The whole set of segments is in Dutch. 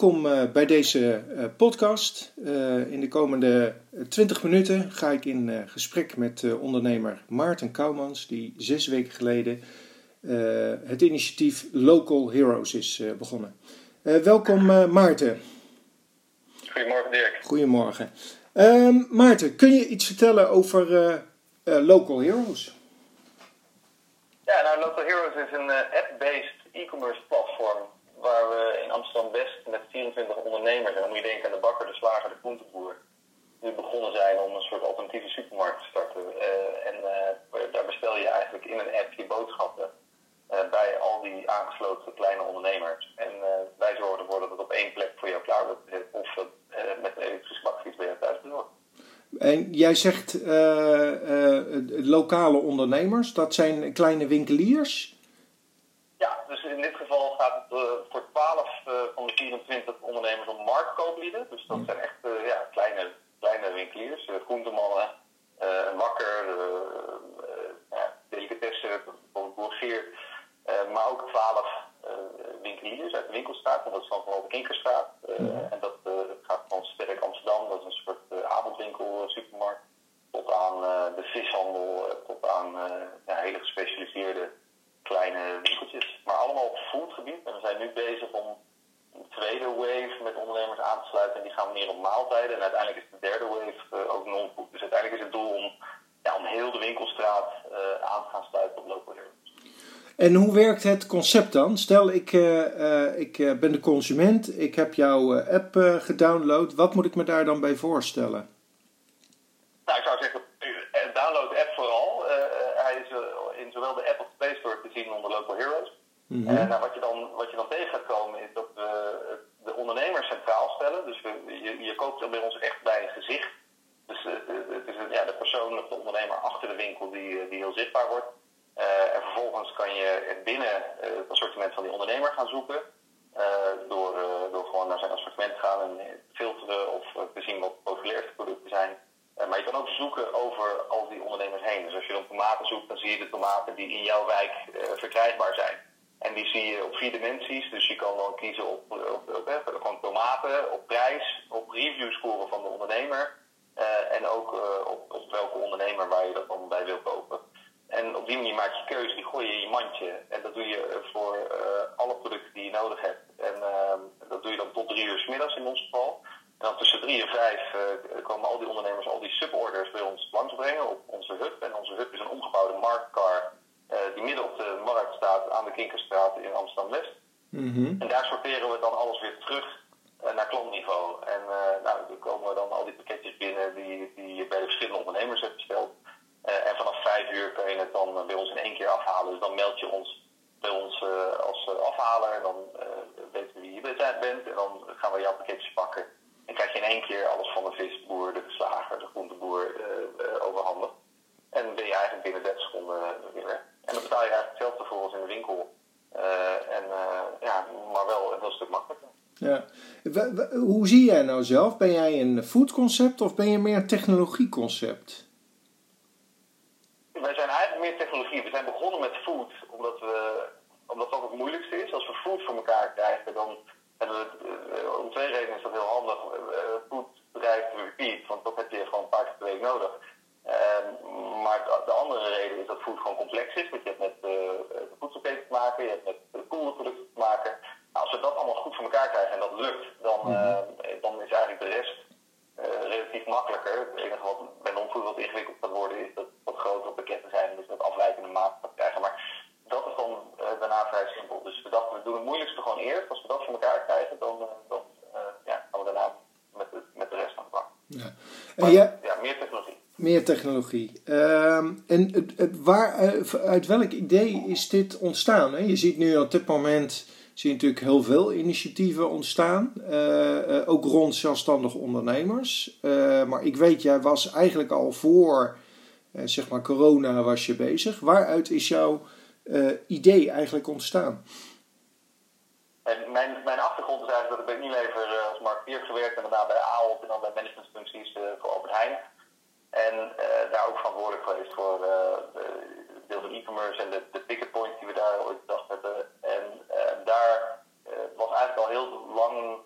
welkom bij deze podcast. in de komende 20 minuten ga ik in gesprek met ondernemer Maarten Kouwmans, die zes weken geleden het initiatief Local Heroes is begonnen. welkom Maarten. Goedemorgen Dirk. Goedemorgen. Ehm, Maarten, kun je iets vertellen over Local Heroes? Ja, nou Local Heroes is een app-based e-commerce platform waar we in Amsterdam-West met 24 ondernemers, en dan moet je denken aan de bakker, de slager, de groenteboer, nu begonnen zijn om een soort alternatieve supermarkt te starten. Uh, en uh, daar bestel je eigenlijk in een app je boodschappen uh, bij al die aangesloten kleine ondernemers. En wij zorgen ervoor dat het op één plek voor jou klaar wordt of met een elektrische bakfiets bij je thuis bezorgd. En jij zegt lokale ondernemers, dat zijn kleine winkeliers? Dus in dit geval gaat het uh, voor 12 uh, van de 24 ondernemers om marktkooplieden. Dus dat zijn echt uh, ja, kleine, kleine winkeliers, groentemannen, een bakker, ja, delicatessen, maar ook 12 winkeliers uit de winkelstraat, want dat is dan vooral de Kinkerstraat. En dat gaat van Sterk Amsterdam, dat is een soort avondwinkel, supermarkt, tot aan de vishandel, tot aan ja, hele gespecialiseerde kleine winkeltjes, maar allemaal op foodgebied. En we zijn nu bezig om een tweede wave met ondernemers aan te meer op maaltijden. En uiteindelijk is de derde wave uh, ook non-food. Dus uiteindelijk is het doel om, ja, om heel de winkelstraat uh, aan te gaan sluiten op local heroes. En hoe werkt het concept dan? Stel, ik, uh, ik ben de consument, ik heb jouw app gedownload. Wat moet ik me daar dan bij voorstellen? Nou, ik zou zeggen, download de app vooral. hij is in zowel de app als Play Store te zien onder Local Heroes. Mm -hmm. En nou, wat, je dan, wat je dan tegen gaat komen is dat de ondernemer centraal stellen. Dus je, je koopt bij ons echt bij een gezicht. Dus uh, het is ja, de persoon of de ondernemer achter de winkel die, die heel zichtbaar wordt. En vervolgens kan je binnen het assortiment van die ondernemer gaan zoeken. door, door gewoon naar zijn assortiment te gaan en filteren of te zien wat populairste producten zijn. Maar je kan ook zoeken over al die ondernemers heen. Dus als je dan tomaten zoekt, dan zie je de tomaten die in jouw wijk verkrijgbaar zijn. En die zie je op vier dimensies. Dus je kan dan kiezen op, op, op, op gewoon tomaten, op prijs, op review scoren van de ondernemer. Uh, en ook op, op welke ondernemer waar je dat dan bij wil kopen. En op die manier maak je keuze, die gooi je in je mandje. En dat doe je voor alle producten die je nodig hebt. En ehm, dat doe je dan tot drie uur s middags in ons geval. En dan tussen drie en vijf uh, komen al die ondernemers al die suborders bij ons langsbrengen op onze hub. En onze hub is een omgebouwde marktcar uh, die midden op de markt staat aan de Kinkerstraat in Amsterdam-West. Mm -hmm. En daar sorteren we dan alles weer terug uh, naar klantniveau. En nou, dan komen dan al die pakketjes binnen die, die je bij de verschillende ondernemers hebt besteld. en vanaf vijf uur kan je het dan bij ons in één keer afhalen. Dus dan meld je ons bij ons als afhaler. En dan weten we wie je bent. En dan gaan we jouw pakketjes pakken. En krijg je in één keer alles van de visboer, de slager, de groenteboer uh, uh, overhandigd. En ben je eigenlijk binnen 30 seconden weer weg. En dan betaal je eigenlijk hetzelfde voor als in de winkel. Uh, en, ja, maar wel een heel stuk makkelijker. Ja. Hoe zie jij nou zelf? Ben jij een foodconcept of ben je meer een technologieconcept? Wij zijn eigenlijk meer technologie. We zijn begonnen met food omdat, we, omdat dat het moeilijkste is. Als we food voor elkaar krijgen, dan en uh, om twee redenen is dat heel handig. Uh, food bedrijf repeat, want dat heb je gewoon een paar keer per week nodig. Uh, maar de, de, andere reden is dat food gewoon complex is. Want je hebt met de voedselketen te maken, je hebt met koelproducten te maken. Nou, als we dat allemaal goed voor elkaar krijgen en dat lukt, dan, mm-hmm. dan is eigenlijk de rest relatief makkelijker. Het enige wat bij non-food wat ingewikkeld gaat worden is dat wat grotere pakketten zijn, dus dat afwijkende maat krijgen. Maar dat is dan uh, daarna vrij simpel. Dus we dachten, we doen het moeilijkste gewoon eerst. Als we dat voor elkaar krijgen, dan, dan ja, gaan we daarna met de, met de rest aan de bak. Ja. Maar, ja, ja, meer technologie. Meer technologie. Uh, en waar, uit welk idee is dit ontstaan? Hè? Je ziet nu op dit moment zie natuurlijk heel veel initiatieven ontstaan. ook rond zelfstandig ondernemers. maar ik weet, jij was eigenlijk al voor zeg maar corona was je bezig. Waaruit is jouw idee eigenlijk ontstaan? En mijn, mijn achtergrond is eigenlijk dat ik bij Unilever uh, als marketeer gewerkt en daarna bij AOP en dan bij managementfuncties voor Albert Heijn. En daar ook verantwoordelijk geweest voor de deel e-commerce en de, de picket points die we daar ooit bedacht hebben. En daar was eigenlijk al heel lang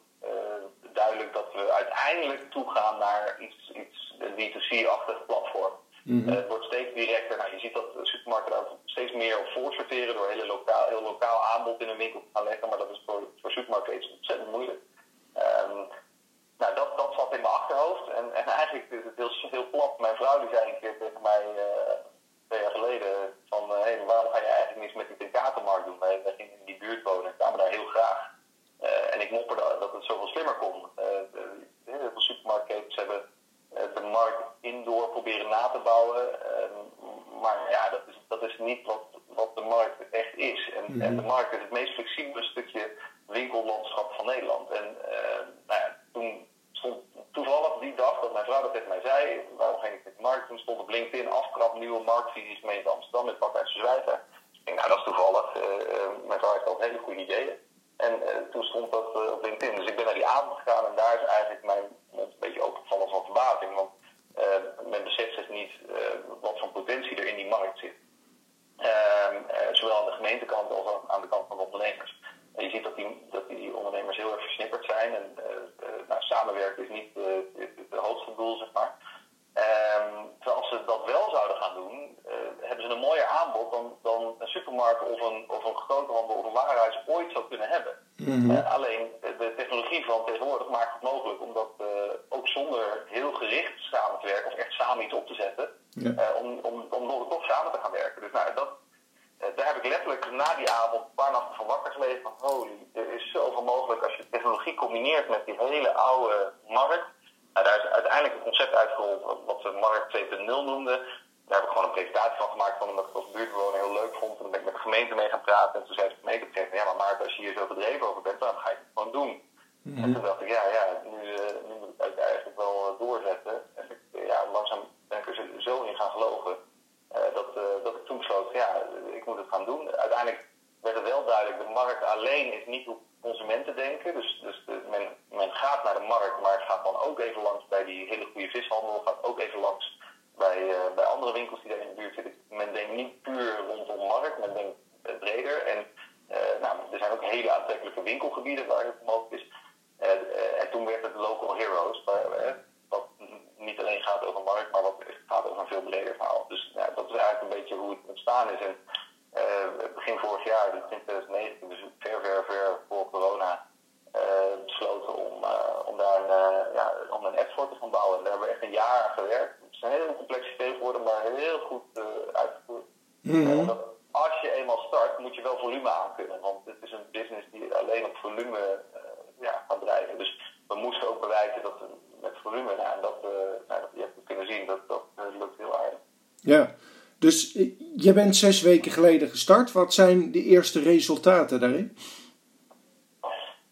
dat we uiteindelijk toegaan naar iets, iets D2C-achtig platform. Mhm. het wordt steeds directer. Nou, je ziet dat supermarkten daar steeds meer op voorsorteren door hele lokaal, heel lokaal aanbod in een winkel te gaan leggen. Maar dat is voor, voor supermarkten ontzettend moeilijk. Um, nou, dat, dat zat in mijn achterhoofd. En, en eigenlijk is het heel, heel plat. Mijn vrouw die zei een keer tegen mij uh, twee jaar geleden van uh, hey, waarom ga je eigenlijk niets met die Tekatenmarkt doen? Wij, wij gingen in die buurt wonen en kwamen daar heel graag. Uh, en ik mopperde dat het zoveel slimmer kon. heel veel supermarktketens hebben de markt indoor proberen na te bouwen. Ehm, maar ja, dat is, niet wat, wat de markt echt is. En, mm en de markt is het meest flexibele stukje winkellandschap van Nederland. En nou ja, toen stond toevallig die dag dat mijn vrouw dat tegen mij zei, waarom ging ik met de markt? Toen stond op LinkedIn aftrap nieuwe marktvisies gemeente Amsterdam met Pakhuis Zwijten. Ik denk, nou dat is toevallig. Uh, mijn vrouw heeft al hele goede ideeën. En uh, toen stond dat uh, op LinkedIn. Dus ik ben naar die avond gegaan en daar is eigenlijk mijn mond een beetje opengevallen van verbazing. Want men beseft zich niet wat voor potentie er in die markt zit. Ehm, zowel aan de gemeentekant als aan de kant van de ondernemers. En je ziet dat die, dat die ondernemers heel erg versnipperd zijn. En uh, nou, samenwerken is niet het hoogste doel, zeg maar. Um, terwijl als ze dat wel zouden gaan doen, hebben ze een mooier aanbod dan, dan een supermarkt of een, of een groothandel of een warenhuis ooit zou kunnen hebben. Mm -hmm. alleen de technologie van tegenwoordig maakt het mogelijk om dat ook zonder heel gericht samen te werken of echt samen iets op te zetten, ja om, om toch samen te gaan werken. Dus nou, dat, eh, daar heb ik letterlijk na die avond een paar nachten van wakker gelegen van holy, er is zoveel mogelijk als je technologie combineert met die hele oude markt. Nou, daar is uiteindelijk een concept uitgerold wat we Markt 2.0 noemden. Daar heb ik gewoon een presentatie van gemaakt, van, omdat ik als buurtbewoner heel leuk vond. En dan ben ik met de gemeente mee gaan praten. En toen zei de gemeente op ja maar Mark, als je hier zo bedreven over bent, dan ga je het gewoon doen. Mm -hmm. En toen dacht ik, ja, ja, nu, uh, nu moet ik het eigenlijk wel uh, doorzetten. En ik, ja, langzaam ben ik er zo in gaan geloven. Uh, dat, dat ik toen besloot, ja, ik moet het gaan doen. Uiteindelijk werd het wel duidelijk, de markt alleen is niet hoe consumenten denken. Dus, dus de, men, men gaat naar de markt, maar het gaat dan ook even langs bij die hele goede vishandel. Gaat ook even langs bij, uh, bij andere winkels die daar in de buurt zitten. Men denkt niet puur rondom markt, men denkt uh, breder. En uh, nou, er zijn ook hele aantrekkelijke winkelgebieden waar het mogelijk is. en toen werd het Local Heroes, wat niet alleen gaat over markt, maar wat gaat over een veel breder verhaal. Dus dat is eigenlijk een beetje hoe het ontstaan is. En begin vorig jaar, dus in 2019, dus ver, ver, ver voor corona, uh, besloten om, uh, om daar een, ja, om een app voor te gaan bouwen. Daar hebben we echt een jaar aan gewerkt. Het is een hele complexe tegenwoordig, maar heel goed uitgevoerd. Mm dat, als je eenmaal start, moet je wel volume aan kunnen. Want het is een business die alleen op volume ja, gaat drijven. Dus we moesten ook bewijzen dat we met volume, nou, en dat, nou, dat je hebt kunnen zien, dat, dat lukt heel aardig. Ja. Dus je bent zes weken geleden gestart. Wat zijn de eerste resultaten daarin?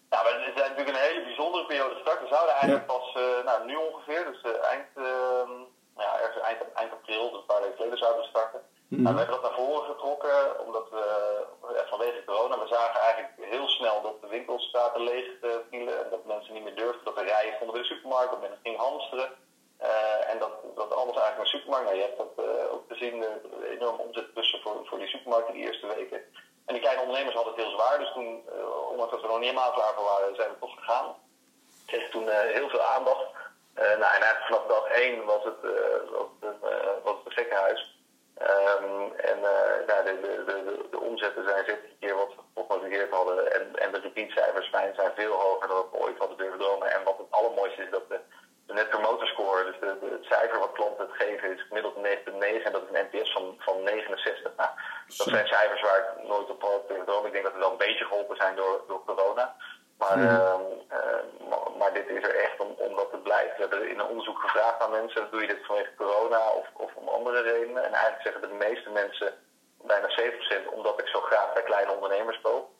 Nou, het is natuurlijk een hele bijzondere periode gestart. We zouden eigenlijk pas, uh, nou nu ongeveer, dus uh, eind, uh, ja, ergens eind, eind april, dus een paar weken geleden zouden we starten. Mm. Nou, we hebben dat naar voren getrokken, omdat we vanwege corona, we zagen eigenlijk heel snel dat de winkelstraten leeg vielen en dat mensen niet meer durfden, dat er rijen stonden bij de supermarkt, dat men ging hamsteren. Uh, en dat, dat alles eigenlijk een supermarkt. Nou, je hebt dat uh, ook gezien, uh, enorm omzet tussen voor, voor die supermarkten die eerste weken. En die kleine ondernemers hadden het heel zwaar. Dus toen, ondanks dat we nog niet helemaal klaar voor waren, zijn we toch gegaan. Kreeg toen heel veel aandacht. nou, en eigenlijk vanaf dag één was het, was het, het een gekkenhuis. Um, en nou, de, de, de, de, omzetten zijn 17 keer wat we geprognosticeerd hadden. En, en de repeatcijfers zijn, zijn veel hoger dan we ooit hadden durven dromen. En wat het allermooiste is, dat de de net promoter dus de, het cijfer wat klanten het geven, is gemiddeld 9,9 en dat is een NPS van, van 69. Nou, dat zijn cijfers waar ik nooit op had gedroomd. Ik denk dat we wel een beetje geholpen zijn door, door corona. Maar, mm. uh, uh, maar, maar, dit is er echt om, omdat het blijft. We hebben in een onderzoek gevraagd aan mensen, doe je dit vanwege corona of, of om andere redenen? En eigenlijk zeggen de meeste mensen, bijna 7%, omdat ik zo graag bij kleine ondernemers koop.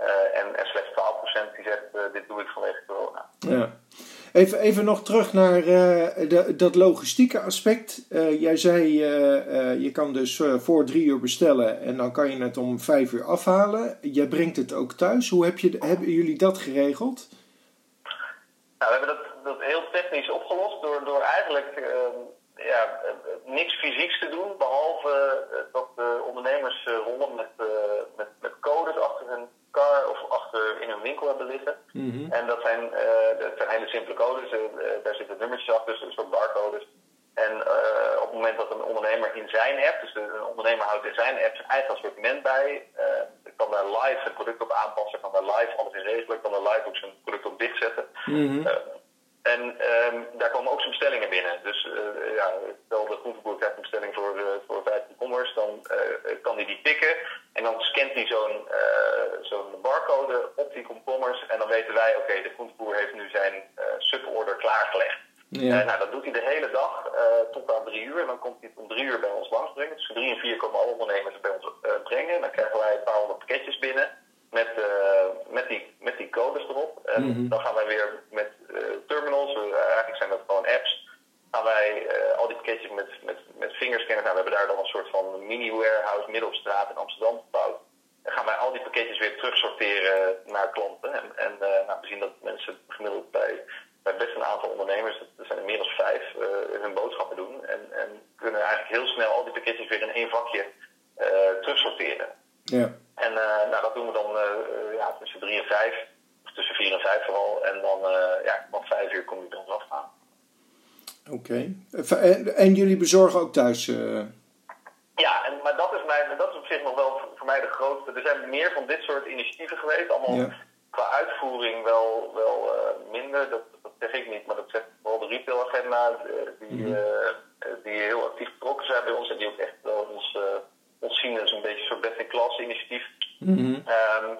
Uh, en, en slechts 12% die zegt, dit doe ik vanwege corona. Ja. Even, even nog terug naar uh, de, dat logistieke aspect. Uh, jij zei, uh, je kan dus voor drie uur bestellen en dan kan je het om vijf uur afhalen. Jij brengt het ook thuis. Hoe heb je, hebben jullie dat geregeld? Nou, we hebben dat, dat heel technisch opgelost door, door eigenlijk ehm, ja, niks fysieks te doen. Behalve dat de ondernemers rollen met, met, met codes achter hun car of achter in hun winkel hebben liggen. Mhm. En dat zijn, dat zijn hele simpele codes. daar zitten nummertjes achter, dus een soort barcodes. En op het moment dat een ondernemer in zijn app, dus een ondernemer houdt in zijn app zijn eigen assortiment bij, kan daar live zijn product op aanpassen, kan daar live alles in regelen, kan daar live ook zijn product op dichtzetten. Mhm. En um, daar komen ook zijn bestellingen binnen. Dus uh, ja, stel de groenteboer krijgt een bestelling voor, uh, voor 15 commerce, dan uh, kan hij die pikken. En dan scant hij zo'n zo'n barcode op die commerce. En dan weten wij, oké, okay, de groenteboer heeft nu zijn suborder klaargelegd. Ja. nou, dat doet hij de hele dag tot aan drie uur. En dan komt hij om drie uur bij ons langsbrengen. Dus drie en vier komen alle ondernemers bij ons brengen. En dan krijgen wij een paar honderd pakketjes binnen met, met, die, met die codes erop. En Mhm. dan gaan wij weer met terminals, eigenlijk zijn dat gewoon apps, gaan wij al die pakketjes met, met, met fingerscanners, nou, we hebben daar dan een soort van mini-warehouse midden op straat in Amsterdam gebouwd. Dan gaan wij al die pakketjes weer terugsorteren naar klanten. En, en nou, we zien dat mensen gemiddeld bij, bij best een aantal ondernemers, er zijn er meer dan vijf, uh, hun boodschappen doen. En, en kunnen eigenlijk heel snel al die pakketjes weer in één vakje terugsorteren. Ja. En nou, dat doen we dan ja, tussen drie en vijf tussen vier en vijf vooral. En dan, uh, ja, van vijf uur kom ik dan afgaan. Oké. Okay. En, en, jullie bezorgen ook thuis? Uh... Ja, en, maar dat is, mijn, dat is op zich nog wel voor mij de grootste. Er zijn meer van dit soort initiatieven geweest. Allemaal ja. qua uitvoering wel, wel uh, minder. Dat, dat zeg ik niet, maar dat zegt vooral de retailagenda. Die, mm -hmm. die heel actief betrokken zijn bij ons. En die ook echt wel ons, ons zien als een beetje een soort best-in-class initiatief. Mm -hmm. um,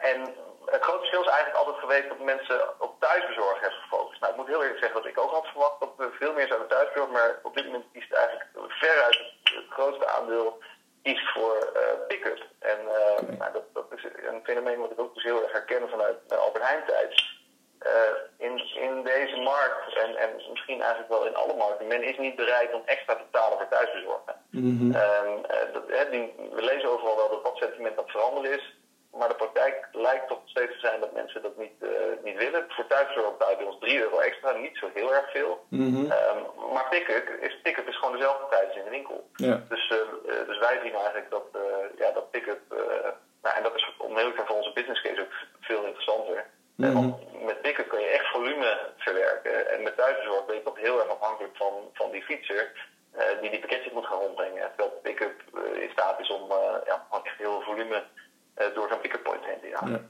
en het grote verschil is eigenlijk altijd geweest dat mensen op thuisbezorgen hebben gefocust. Nou, ik moet heel eerlijk zeggen dat ik ook had verwacht dat we veel meer zouden thuisbezorgen, maar op dit moment kiest eigenlijk veruit het grootste aandeel kiest voor uh, pick-up. En uh, okay. nou, dat, dat, is een fenomeen wat ik ook dus heel erg herken vanuit uh, Albert Heijn tijd. in, in deze markt, en, en misschien eigenlijk wel in alle markten, men is niet bereid om extra te betalen voor thuisbezorgen. Mm -hmm. dat, hè, die, we lezen overal wel dat dat sentiment aan het veranderen is. Maar de praktijk lijkt toch steeds te zijn dat mensen dat niet, uh, niet willen. Voor thuiszorg betaalt bij ons 3 euro extra, niet zo heel erg veel. Mm -hmm. um, maar pick-up is, is gewoon dezelfde prijs als in de winkel. Ja. Dus, uh, uh, dus wij zien eigenlijk dat, ja, dat pick-up, nou, en dat is om heel voor onze business case ook veel interessanter. Mm -hmm. Want met pick-up kun je echt volume verwerken. En met thuiszorg ben je toch heel erg afhankelijk van, van die fietser. die die pakketjes moet gaan rondbrengen. Terwijl pick-up in staat is om ja, echt heel veel volume door zo'n pick-up point heen te. Ja.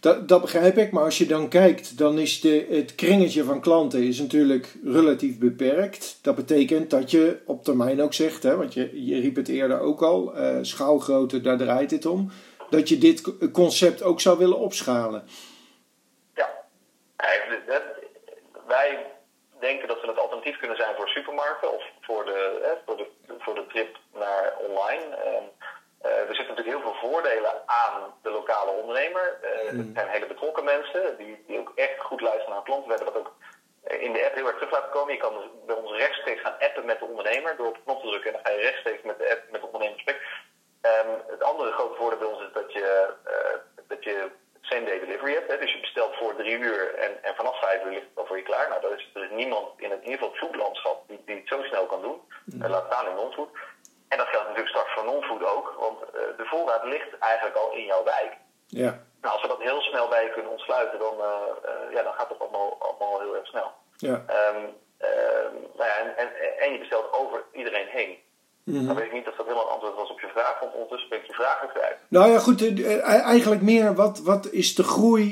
Dat, dat begrijp ik, maar als je dan kijkt, dan is de, het kringetje van klanten is natuurlijk relatief beperkt. Dat betekent dat je op termijn ook zegt, hè, want je, je riep het eerder ook al, uh, schaalgrootte, daar draait het om, dat je dit concept ook zou willen opschalen. Ja, dat, wij denken dat we het alternatief kunnen zijn voor supermarkten of voor de, hè, voor de, voor de trip naar online. Uh, er zitten natuurlijk heel veel voordelen aan de lokale ondernemer. Mm. Het zijn hele betrokken mensen die, die ook echt goed luisteren naar klanten. We hebben dat ook in de app heel erg terug laten komen. Je kan dus bij ons rechtstreeks gaan appen met de ondernemer door op knop te drukken en dan ga je rechtstreeks met de app met de ondernemer spreken. Um, het andere grote voordeel bij ons is dat je, uh, dat je same day delivery hebt. Hè? Dus je bestelt voor drie uur en, en vanaf vijf uur ligt het al voor je klaar. Nou, er is, er is niemand in het, in ieder geval het foodlandschap die, die het zo snel kan doen. Mm. laat staan in non-food. En dat geldt natuurlijk straks voor non-food ook, want uh, de voorraad ligt eigenlijk al in jouw wijk. Ja. Nou, als we dat heel snel bij je kunnen ontsluiten, dan, uh, uh, ja, dan gaat het allemaal, allemaal heel erg snel. Ja. Um, nou ja, en, en, en, je bestelt over iedereen heen. Mm -hmm. Dan weet ik niet of dat helemaal een antwoord was op je vraag, want ondertussen ben ik je vraag kwijt. Nou ja, goed, eigenlijk meer, wat, wat is de groei,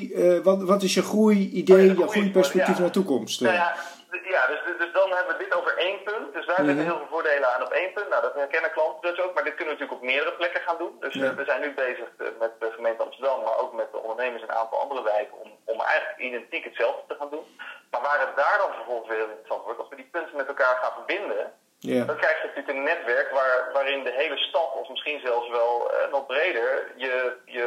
wat, wat is je groei-idee, oh, ja, je groeiperspectief naar de toekomst? Nou ja, ja dus, dus dan hebben we dit daar zitten -hmm. heel veel voordelen aan op één punt. Nou, dat herkennen klanten dus ook. Maar dit kunnen we natuurlijk op meerdere plekken gaan doen. Dus ja. uh, we zijn nu bezig uh, met de gemeente Amsterdam, maar ook met de ondernemers in een aantal andere wijken. Om, om eigenlijk identiek hetzelfde te gaan doen. Maar waar het daar dan vervolgens weer interessant wordt, als we die punten met elkaar gaan verbinden. Ja. Dan krijg je natuurlijk een netwerk waar, waarin de hele stad, of misschien zelfs wel uh, nog breder, je, je,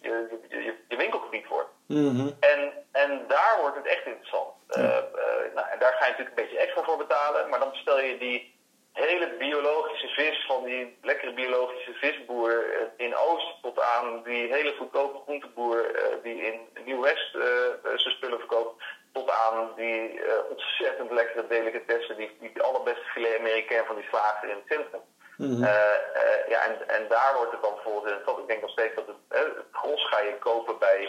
je, je, je, je winkelgebied wordt. Mm -hmm. en, en daar wordt het echt interessant. Ja. Uh, uh, nou, en daar ga je natuurlijk een beetje extra voor betalen, maar dan bestel je die hele biologische vis van die lekkere biologische visboer uh, in Oost tot aan die hele goedkope groenteboer die in Nieuw-West zijn spullen verkoopt, tot aan die ontzettend lekkere delicatessen, die, die allerbeste filet américain van die slager in het centrum. Mhm. ja, en, en daar wordt het dan bijvoorbeeld in het Ik denk nog steeds dat het, het gros ga je kopen bij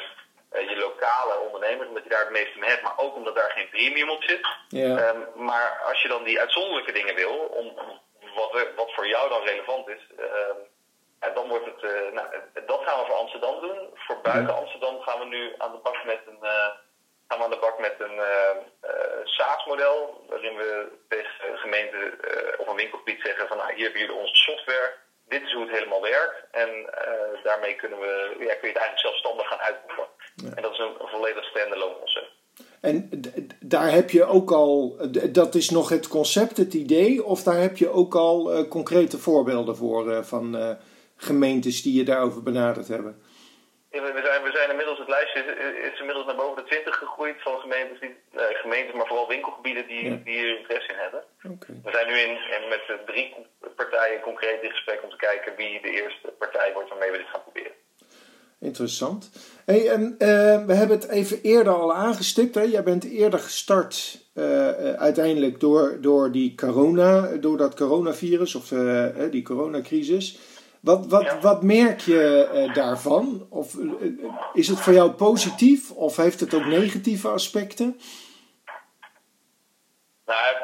je lokale ondernemers, omdat je daar het meeste mee hebt, maar ook omdat daar geen premium op zit. Ja. Ehm, maar als je dan die uitzonderlijke dingen wil, om, wat, wat voor jou dan relevant is, ehm, dan wordt het, uh, nou, dat gaan we voor Amsterdam doen. Voor buiten Amsterdam gaan we nu aan de bak met een, uh, gaan we aan de bak met een uh, SaaS-model. Waarin we tegen gemeenten of een winkelgebied zeggen van nou, hier hebben jullie onze software. Dit is hoe het helemaal werkt. En daarmee kunnen we, ja, kun je het eigenlijk zelfstandig gaan uitvoeren. En dat is een, volledig standalone concept. En daar heb je ook al, dat is nog het concept, het idee, of daar heb je ook al concrete voorbeelden voor van gemeentes die je daarover benaderd hebben? we, zijn, we zijn inmiddels, het lijstje is, inmiddels naar boven de 20 gegroeid van gemeentes, die, gemeentes maar vooral winkelgebieden die, die hier interesse in hebben. We zijn nu in, met drie partijen concreet in gesprek om te kijken wie de eerste partij wordt waarmee we dit gaan proberen. Interessant. Hey, en, uh, we hebben het even eerder al aangestipt. Hè? Jij bent eerder gestart uh, uiteindelijk door, door die corona, door dat coronavirus of uh, die coronacrisis. Wat, wat, wat merk je daarvan? Of is het voor jou positief of heeft het ook negatieve aspecten? Nou,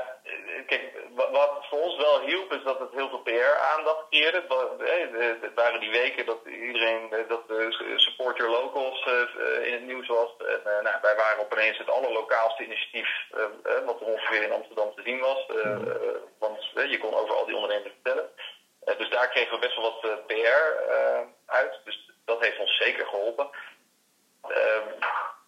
kijk, wat voor ons hielp is dat het heel veel PR-aandacht creëerde. Het waren die weken dat iedereen, dat Support Your Locals in het nieuws was. En, nou, wij waren opeens het allerlokaalste initiatief wat er ongeveer in Amsterdam te zien was. want je kon over al die ondernemers vertellen. Eh, dus daar kregen we best wel wat eh, PR eh, uit. Dus dat heeft ons zeker geholpen. Ehm,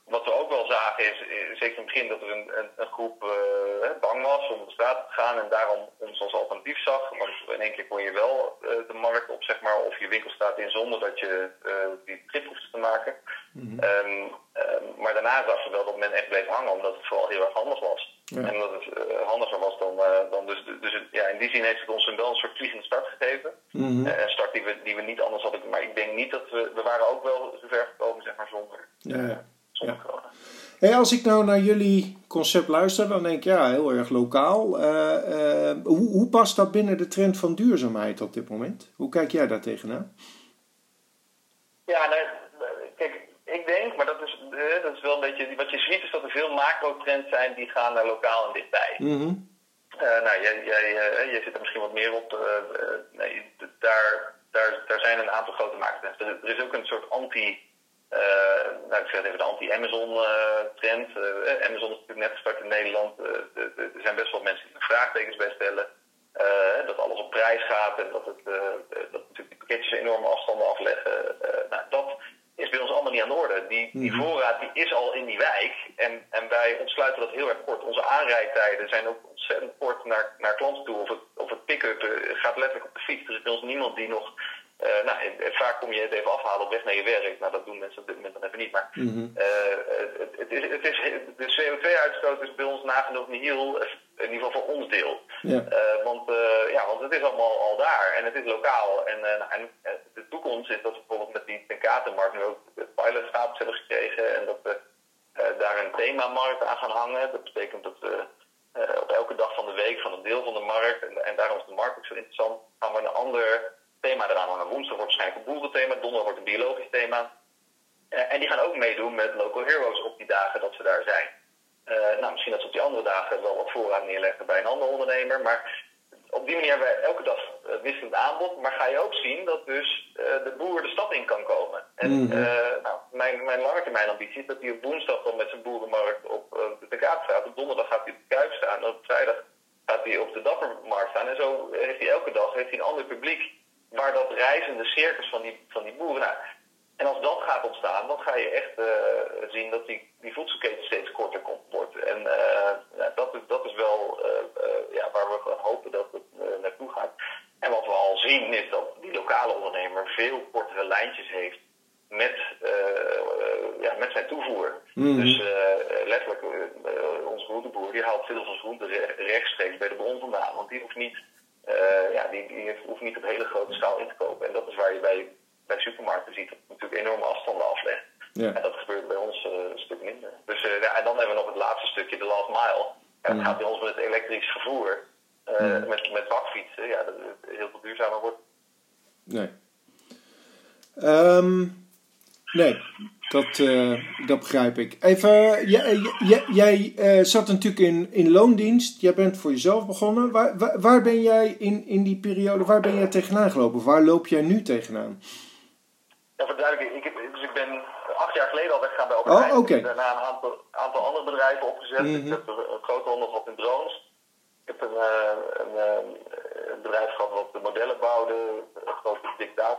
wat we ook wel zagen is, zeker in het begin, dat er een, een, een groep uh, bang was om de straat te gaan en daarom ons als alternatief zag. Want in één keer kon je wel uh, de markt op, zeg maar, of je winkel staat in zonder dat je uh, die trip hoeft te maken. Mm -hmm. um, um, maar daarna zag je wel dat men echt bleef hangen, omdat het vooral heel erg handig was. Ja. En dat het handiger was dan, dan dus, dus ja, in die zin heeft het ons een wel een soort vliegende start gegeven. Mm -hmm. een start die we, die we niet anders hadden. Maar ik denk niet dat we, we waren ook wel zover gekomen, zeg maar, zonder. Ja. Hey, als ik nou naar jullie concept luister, dan denk ik ja, heel erg lokaal. Uh, uh, hoe, hoe past dat binnen de trend van duurzaamheid op dit moment? Hoe kijk jij daar tegenaan? Ja, nee, kijk, ik denk, maar dat is, uh, dat is wel een beetje. Wat je ziet is dat er veel macro-trends zijn die gaan naar lokaal en dichtbij. Mm -hmm. nou, jij, jij, jij zit er misschien wat meer op. nee, daar, daar, daar zijn een aantal grote macro-trends. Er, er is ook een soort anti- nou, ik zeg even de anti-Amazon-trend. Uh, uh, Amazon is natuurlijk net gestart in Nederland. er zijn best wel mensen die er vraagtekens bij stellen. dat alles op prijs gaat en dat, het, dat natuurlijk die pakketjes enorme afstanden afleggen. nou, dat is bij ons allemaal niet aan de orde. Die, die mhm. voorraad die is al in die wijk en, en wij ontsluiten dat heel erg kort. Onze aanrijdtijden zijn ook ontzettend kort naar, naar klanten toe. Of het, of het pick-up gaat letterlijk op de fiets. Er is bij ons niemand die nog nou, vaak kom je het even afhalen op weg naar je werk. Nou, dat doen mensen op dit moment dan even niet. Maar mm -hmm. uh, het, het, is, het is, de CO2-uitstoot is bij ons nagenoeg niet heel, in ieder geval voor ons deel. Ja. Uh, want, ja, want het is allemaal al daar en het is lokaal. En, nou, en de toekomst is dat we bijvoorbeeld met die tenkatenmarkt nu ook pilotstatus hebben gekregen. En dat we daar een themamarkt aan gaan hangen. Dat betekent dat we op elke dag van de week van een deel van de markt, en, en daarom is de markt ook zo interessant, gaan we een ander thema eraan hangen. Woensdag wordt waarschijnlijk een boerenthema, donderdag wordt een biologisch thema. Uh, en die gaan ook meedoen met Local Heroes op die dagen dat ze daar zijn. Uh, nou, misschien dat ze op die andere dagen wel wat voorraad neerleggen bij een andere ondernemer. Maar op die manier hebben wij elke dag uh, wisselend aanbod. Maar ga je ook zien dat dus de boer de stad in kan komen. En mm -hmm. nou, mijn, mijn lange termijn ambitie is dat hij op woensdag dan met zijn boerenmarkt op de Kaapstraat. Op donderdag gaat hij op de Kuip staan. En op vrijdag gaat hij op de Dappermarkt staan. En zo heeft hij elke dag heeft hij een ander publiek waar dat reizende circus van die, van die boeren. Nou, en als dat gaat ontstaan, dan ga je echt uh, zien dat die, die voedselketen steeds korter komt, wordt. En uh, dat, is, dat is wel uh, ja, waar we hopen dat het naartoe gaat. En wat we al zien is dat die lokale ondernemer veel kortere lijntjes heeft met, ja, met zijn toevoer. Mm. Dus letterlijk, onze groenteboer die haalt veel van zijn groenten rechtstreeks bij de bron vandaan. Want die hoeft niet uh, ja, die, die hoeft niet op hele grote schaal in te kopen. En dat is waar je bij, bij supermarkten ziet dat het natuurlijk enorme afstanden aflegt. Ja. En dat gebeurt bij ons uh, een stuk minder. Dus ja, en dan hebben we nog het laatste stukje, de last mile. En mm. gaat bij ons met het elektrisch vervoer. met, met bakfietsen, ja, dat het heel veel duurzamer wordt. Nee. Um, nee, dat, uh, dat begrijp ik. Even, jij, jij, jij uh, zat natuurlijk in, in loondienst. Jij bent voor jezelf begonnen. Waar, waar, waar, ben jij in, in die periode, waar ben jij tegenaan gelopen? Waar loop jij nu tegenaan? Ja, verduidelijk, ik, dus ik ben acht jaar geleden al weggegaan bij Albert Oh. Daarna een aantal, aantal andere bedrijven opgezet. Mm -hmm. Ik heb een grote onderzoek in drones. Ik heb een, een, een, bedrijf gehad wat de modellen bouwde, een grote big data